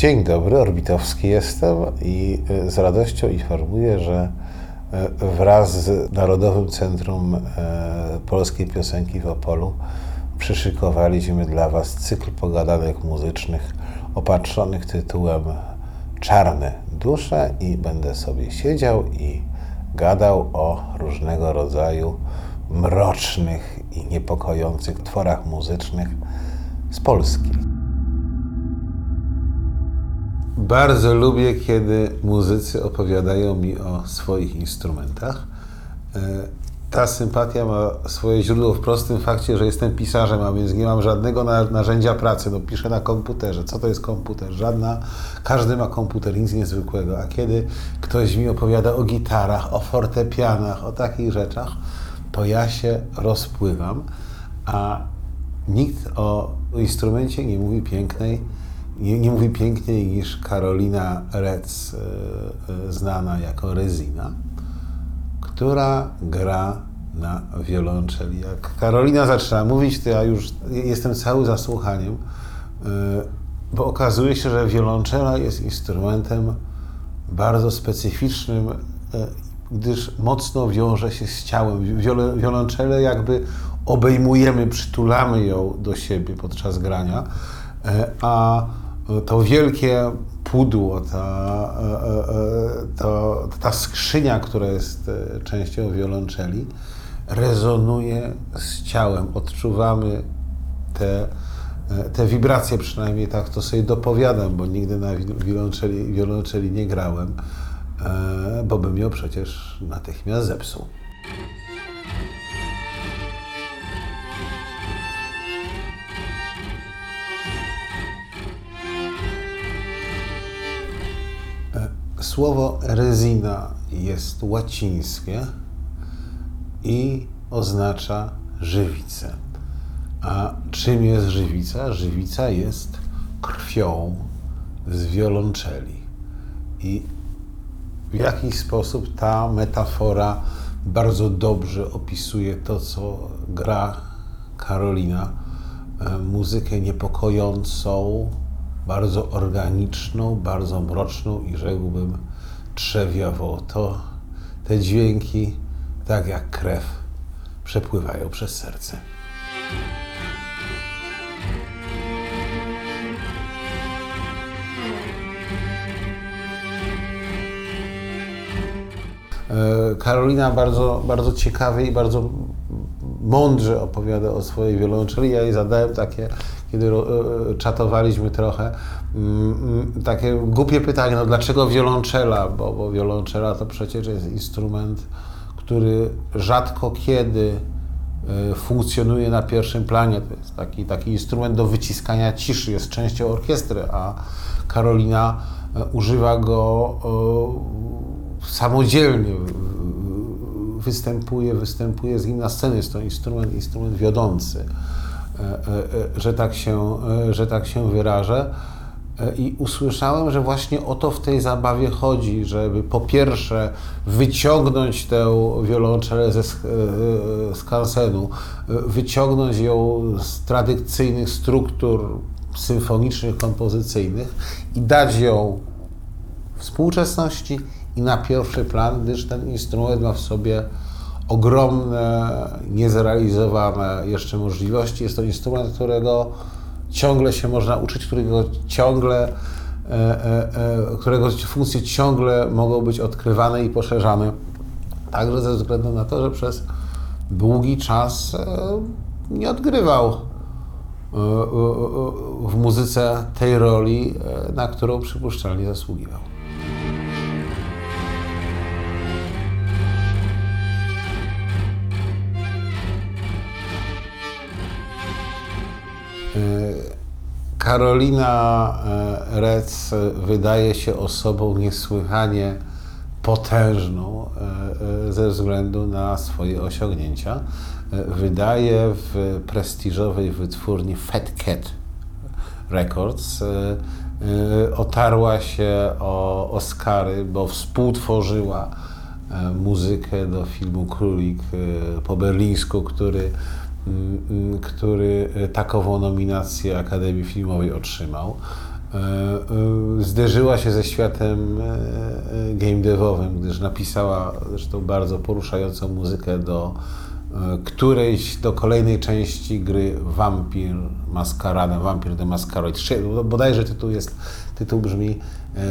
Dzień dobry, Orbitowski jestem i z radością informuję, że wraz z Narodowym Centrum Polskiej Piosenki w Opolu przyszykowaliśmy dla Was cykl pogadanek muzycznych opatrzonych tytułem Czarne dusze i będę sobie siedział i gadał o różnego rodzaju mrocznych i niepokojących tworach muzycznych z Polski. Bardzo lubię, kiedy muzycy opowiadają mi o swoich instrumentach. E, ta sympatia ma swoje źródło w prostym fakcie, że jestem pisarzem, a więc nie mam żadnego narzędzia pracy. No, piszę na komputerze. Co to jest komputer? Żadna. Każdy ma komputer, nic niezwykłego. A kiedy ktoś mi opowiada o gitarach, o fortepianach, o takich rzeczach, to ja się rozpływam, a nikt o instrumencie nie mówi pięknej, nie, nie mówi piękniej niż Karolina Rec, yy, znana jako Rezina która gra na wiolonczeli. Jak Karolina zaczyna mówić, to ja już jestem cały zasłuchaniem, y, bo okazuje się, że wiolonczela jest instrumentem bardzo specyficznym, gdyż mocno wiąże się z ciałem. Wiolonczelę jakby obejmujemy, przytulamy ją do siebie podczas grania, a to wielkie pudło, ta, e, e, e, to, ta skrzynia, która jest częścią wiolonczeli, rezonuje z ciałem. Odczuwamy te, te wibracje, przynajmniej tak to sobie dopowiadam, bo nigdy na wiolonczeli, wiolonczeli nie grałem, bo bym ją przecież natychmiast zepsuł. Słowo rezina jest łacińskie i oznacza żywicę. A czym jest żywica? Żywica jest krwią z wiolonczeli. I w jakiś sposób ta metafora bardzo dobrze opisuje to, co gra Karolina. E, muzykę niepokojącą, bardzo organiczną, bardzo mroczną i rzekłbym trzewiową. To te dźwięki, tak jak krew, przepływają przez serce. E, Karolina bardzo, bardzo ciekawie i bardzo mądrze opowiada o swojej wiolonczeli. Ja jej zadałem takie, kiedy e, e, czatowaliśmy trochę, mm, mm, takie głupie pytanie, no dlaczego wiolonczela? Bo, bo wiolonczela to przecież jest instrument, który rzadko kiedy funkcjonuje na pierwszym planie. To jest taki, taki instrument do wyciskania ciszy, jest częścią orkiestry, a Karolina używa go samodzielnie występuje, występuje z nim na scenie. Jest to instrument, instrument wiodący, e, e, e, że tak się, że tak się wyrażę. I usłyszałem, że właśnie o to w tej zabawie chodzi, żeby po pierwsze wyciągnąć tę wiolonczelę ze skansenu, wyciągnąć ją z tradycyjnych struktur symfonicznych, kompozycyjnych i dać ją współczesności i na pierwszy plan, gdyż ten instrument ma w sobie ogromne, niezrealizowane jeszcze możliwości. Jest to instrument, którego ciągle się można uczyć, którego ciągle, e, e, e, którego funkcje ciągle mogą być odkrywane i poszerzane. Także ze względu na to, że przez długi czas nie odgrywał w muzyce tej roli, na którą przypuszczalnie zasługiwał. Karolina e, Rec wydaje się osobą niesłychanie potężną e, e, ze względu na swoje osiągnięcia. Wydaje w prestiżowej wytwórni Fat Cat Records. Otarła się o Oscary, bo współtworzyła muzykę do filmu Królik po berlińsku, który który e, takową nominację Akademii Filmowej otrzymał. zderzyła się ze światem game devowym, gdyż napisała zresztą bardzo poruszającą muzykę do którejś, do kolejnej części gry Vampir Masquerade, Vampir the Masquerade. Bodajże tytuł jest, tytuł brzmi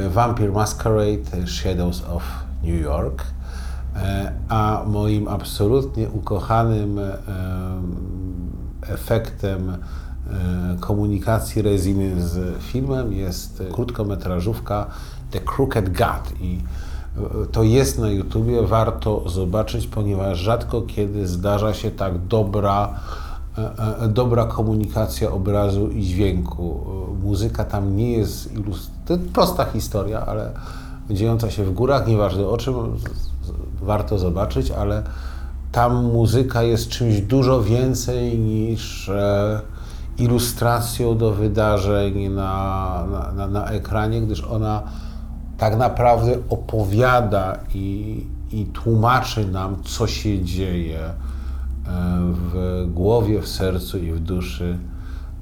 Vampire Masquerade Shadows of New York. E, a moim absolutnie ukochanym e, efektem e, komunikacji Reziny z filmem jest krótkometrażówka The Crooked God i to jest na YouTubie, warto zobaczyć, ponieważ rzadko kiedy zdarza się tak dobra, dobra komunikacja obrazu i dźwięku. Muzyka tam nie jest ilust... To prosta historia, ale dziejąca się w górach, nieważne o czym, warto zobaczyć, ale tam muzyka jest czymś dużo więcej niż e, ilustracją do wydarzeń na, na, na, ekranie, gdyż ona tak naprawdę opowiada i, i tłumaczy nam, co się dzieje e, w głowie, w sercu i w duszy,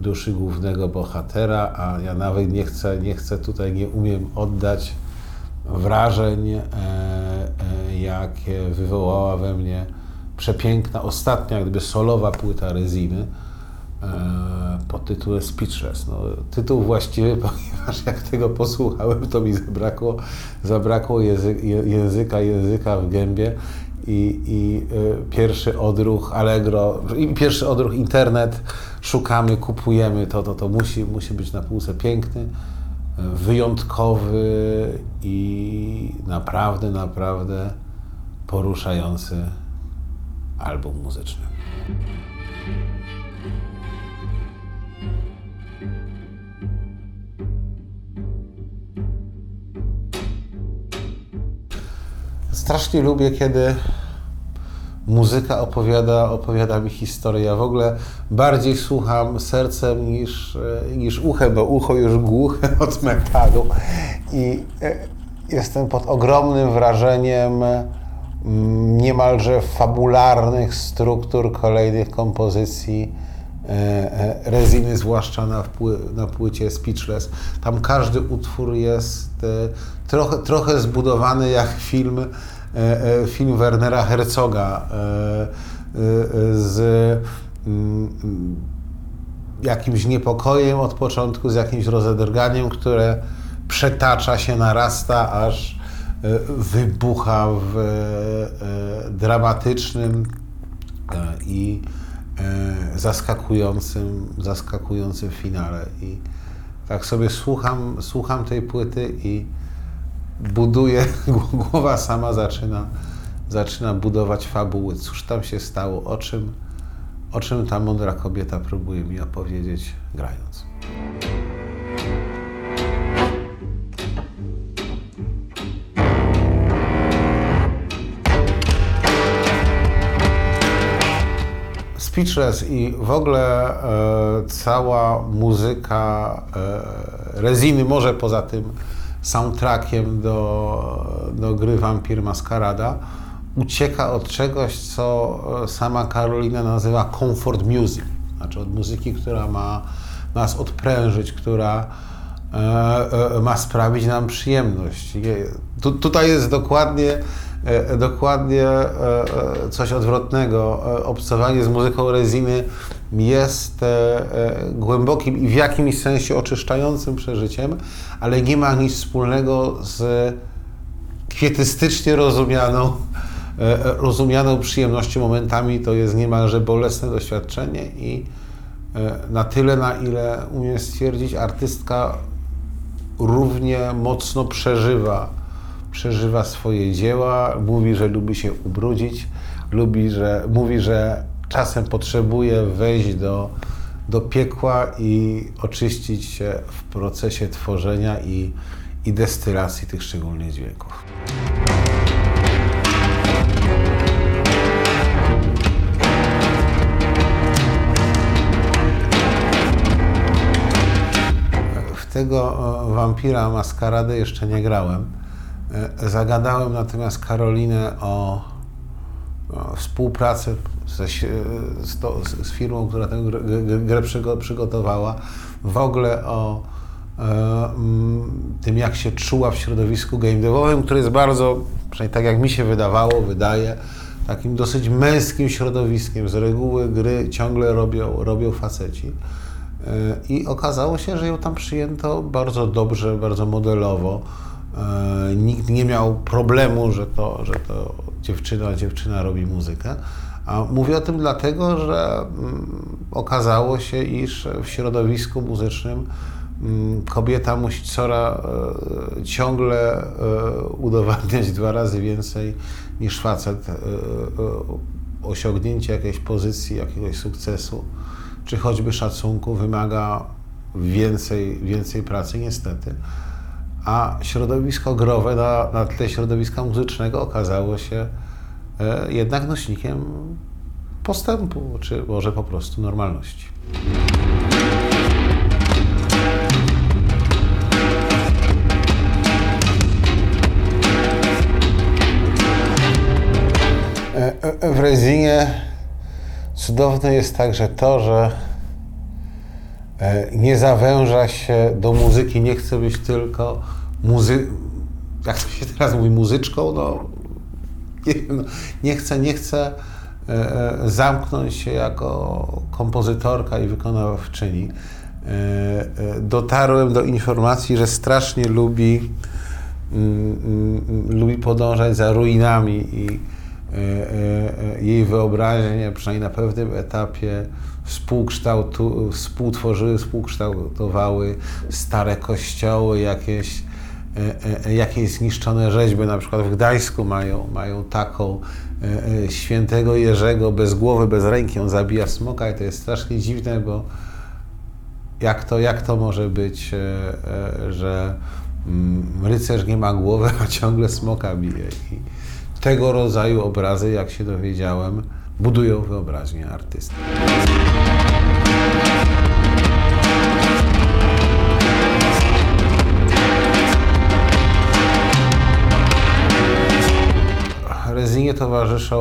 duszy głównego bohatera, a ja nawet nie chcę, nie chcę tutaj, nie umiem oddać wrażeń, e, jakie wywołała we mnie przepiękna, ostatnia, gdyby solowa płyta Reziny e, pod tytułem Speechless. No, tytuł właściwy, ponieważ jak tego posłuchałem, to mi zabrakło, zabrakło języka, języka, w gębie i, i pierwszy odruch Allegro, pierwszy odruch internet, szukamy, kupujemy, to, to, to musi, musi być na półce piękny wyjątkowy i naprawdę, naprawdę poruszający album muzyczny. Strasznie lubię, kiedy muzyka opowiada, opowiada mi historię. Ja w ogóle bardziej słucham sercem niż, e, niż uchem, bo ucho już głuche od metalu. I e, jestem pod ogromnym wrażeniem niemalże fabularnych struktur kolejnych kompozycji e, Reziny, zwłaszcza na, na płycie Speechless. Tam każdy utwór jest trochę, trochę zbudowany jak film E, e, film Wernera Herzoga e, z mm, jakimś niepokojem od początku, z jakimś rozedrganiem, które przetacza się, narasta, aż wybucha w dramatycznym i zaskakującym, zaskakującym finale. I tak sobie słucham, słucham tej płyty i buduje, głowa sama zaczyna, zaczyna budować fabuły. Cóż tam się stało, o czym, o czym ta mądra kobieta próbuje mi opowiedzieć, grając. Speechless i w ogóle e, cała muzyka e, Reziny, może poza tym soundtrackiem do, do gry Vampir Maskarada, ucieka od czegoś, co sama Karolina nazywa comfort music, znaczy od muzyki, która ma nas odprężyć, która e, e, ma sprawić nam przyjemność. Tu, tutaj jest dokładnie, e, dokładnie e, e, coś odwrotnego. E, obcowanie z muzyką reziny jest głębokim i w jakimś sensie oczyszczającym przeżyciem, ale nie ma nic wspólnego z kwietystycznie rozumianą, rozumianą przyjemnością momentami. To jest niemalże bolesne doświadczenie i na tyle, na ile umiem stwierdzić, artystka równie mocno przeżywa, przeżywa swoje dzieła, mówi, że lubi się ubrudzić, lubi, że, mówi, że czasem potrzebuje wejść do, do piekła i oczyścić się w procesie tworzenia i, i destylacji tych szczególnych dźwięków. tego wampira maskaradę jeszcze nie grałem. E, zagadałem natomiast Karolinę o, współpracę ze, z, to, z, firmą, która tę grę, przygotowała, w ogóle o mm, tym, jak się czuła w środowisku game devowym, które jest bardzo, przynajmniej tak jak mi się wydawało, wydaje, takim dosyć męskim środowiskiem. Z reguły gry ciągle robią, robią faceci. E, I okazało się, że ją tam przyjęto bardzo dobrze, bardzo modelowo. E, nikt nie miał problemu, że to, że to dziewczyna, dziewczyna robi muzykę. A mówię o tym dlatego, że mm, okazało się, iż w środowisku muzycznym mm, kobieta musi cora e, ciągle udowadniać dwa razy więcej niż facet osiągnięcie jakiejś pozycji, jakiegoś sukcesu czy choćby szacunku wymaga więcej, więcej pracy, niestety. A środowisko growe na, na tle środowiska muzycznego okazało się e, jednak nośnikiem postępu, czy może po prostu normalności. E, e, w Rezinie Cudowne jest także to, że nie zawęża się do muzyki, nie chce być tylko muzy... jak to się teraz mówi, muzyczką, no nie, no, nie chcę, nie chcę e, e, zamknąć się jako kompozytorka i wykonawczyni. Dotarłem do informacji, że strasznie lubi, mm, mm, lubi podążać za ruinami i E, e, e, jej wyobraźnie, przynajmniej na pewnym etapie, współkształtu, współtworzyły, współkształtowały stare kościoły, jakieś, jakieś zniszczone rzeźby. Na przykład w Gdańsku mają, mają taką świętego Jerzego bez głowy, bez ręki. On zabija smoka i to jest strasznie dziwne, bo jak to, jak to może być, że mm, rycerz nie ma głowy, a ciągle smoka bije. I, tego rodzaju obrazy, jak się dowiedziałem, budują wyobraźnię artysty. Rezinie towarzyszą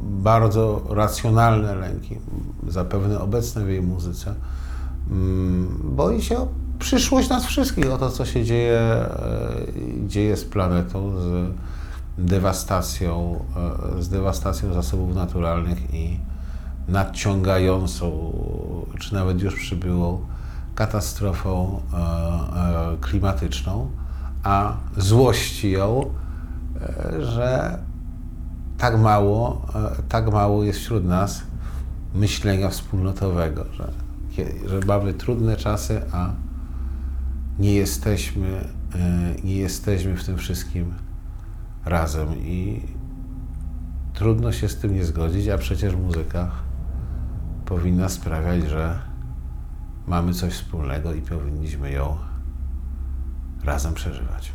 bardzo racjonalne lęki, zapewne obecne w jej muzyce. Mm, boi się o przyszłość nas wszystkich, o to, co się dzieje, e, dzieje z planetą, z dewastacją, e, z dewastacją zasobów naturalnych i nadciągającą, czy nawet już przybyłą katastrofą e, klimatyczną, a złości ją, że tak mało, tak mało jest wśród nas myślenia wspólnotowego, że, że mamy trudne czasy, a nie jesteśmy, nie jesteśmy w tym wszystkim razem i trudno się z tym nie zgodzić, a przecież muzyka powinna sprawiać, że mamy coś wspólnego i powinniśmy ją razem przeżywać.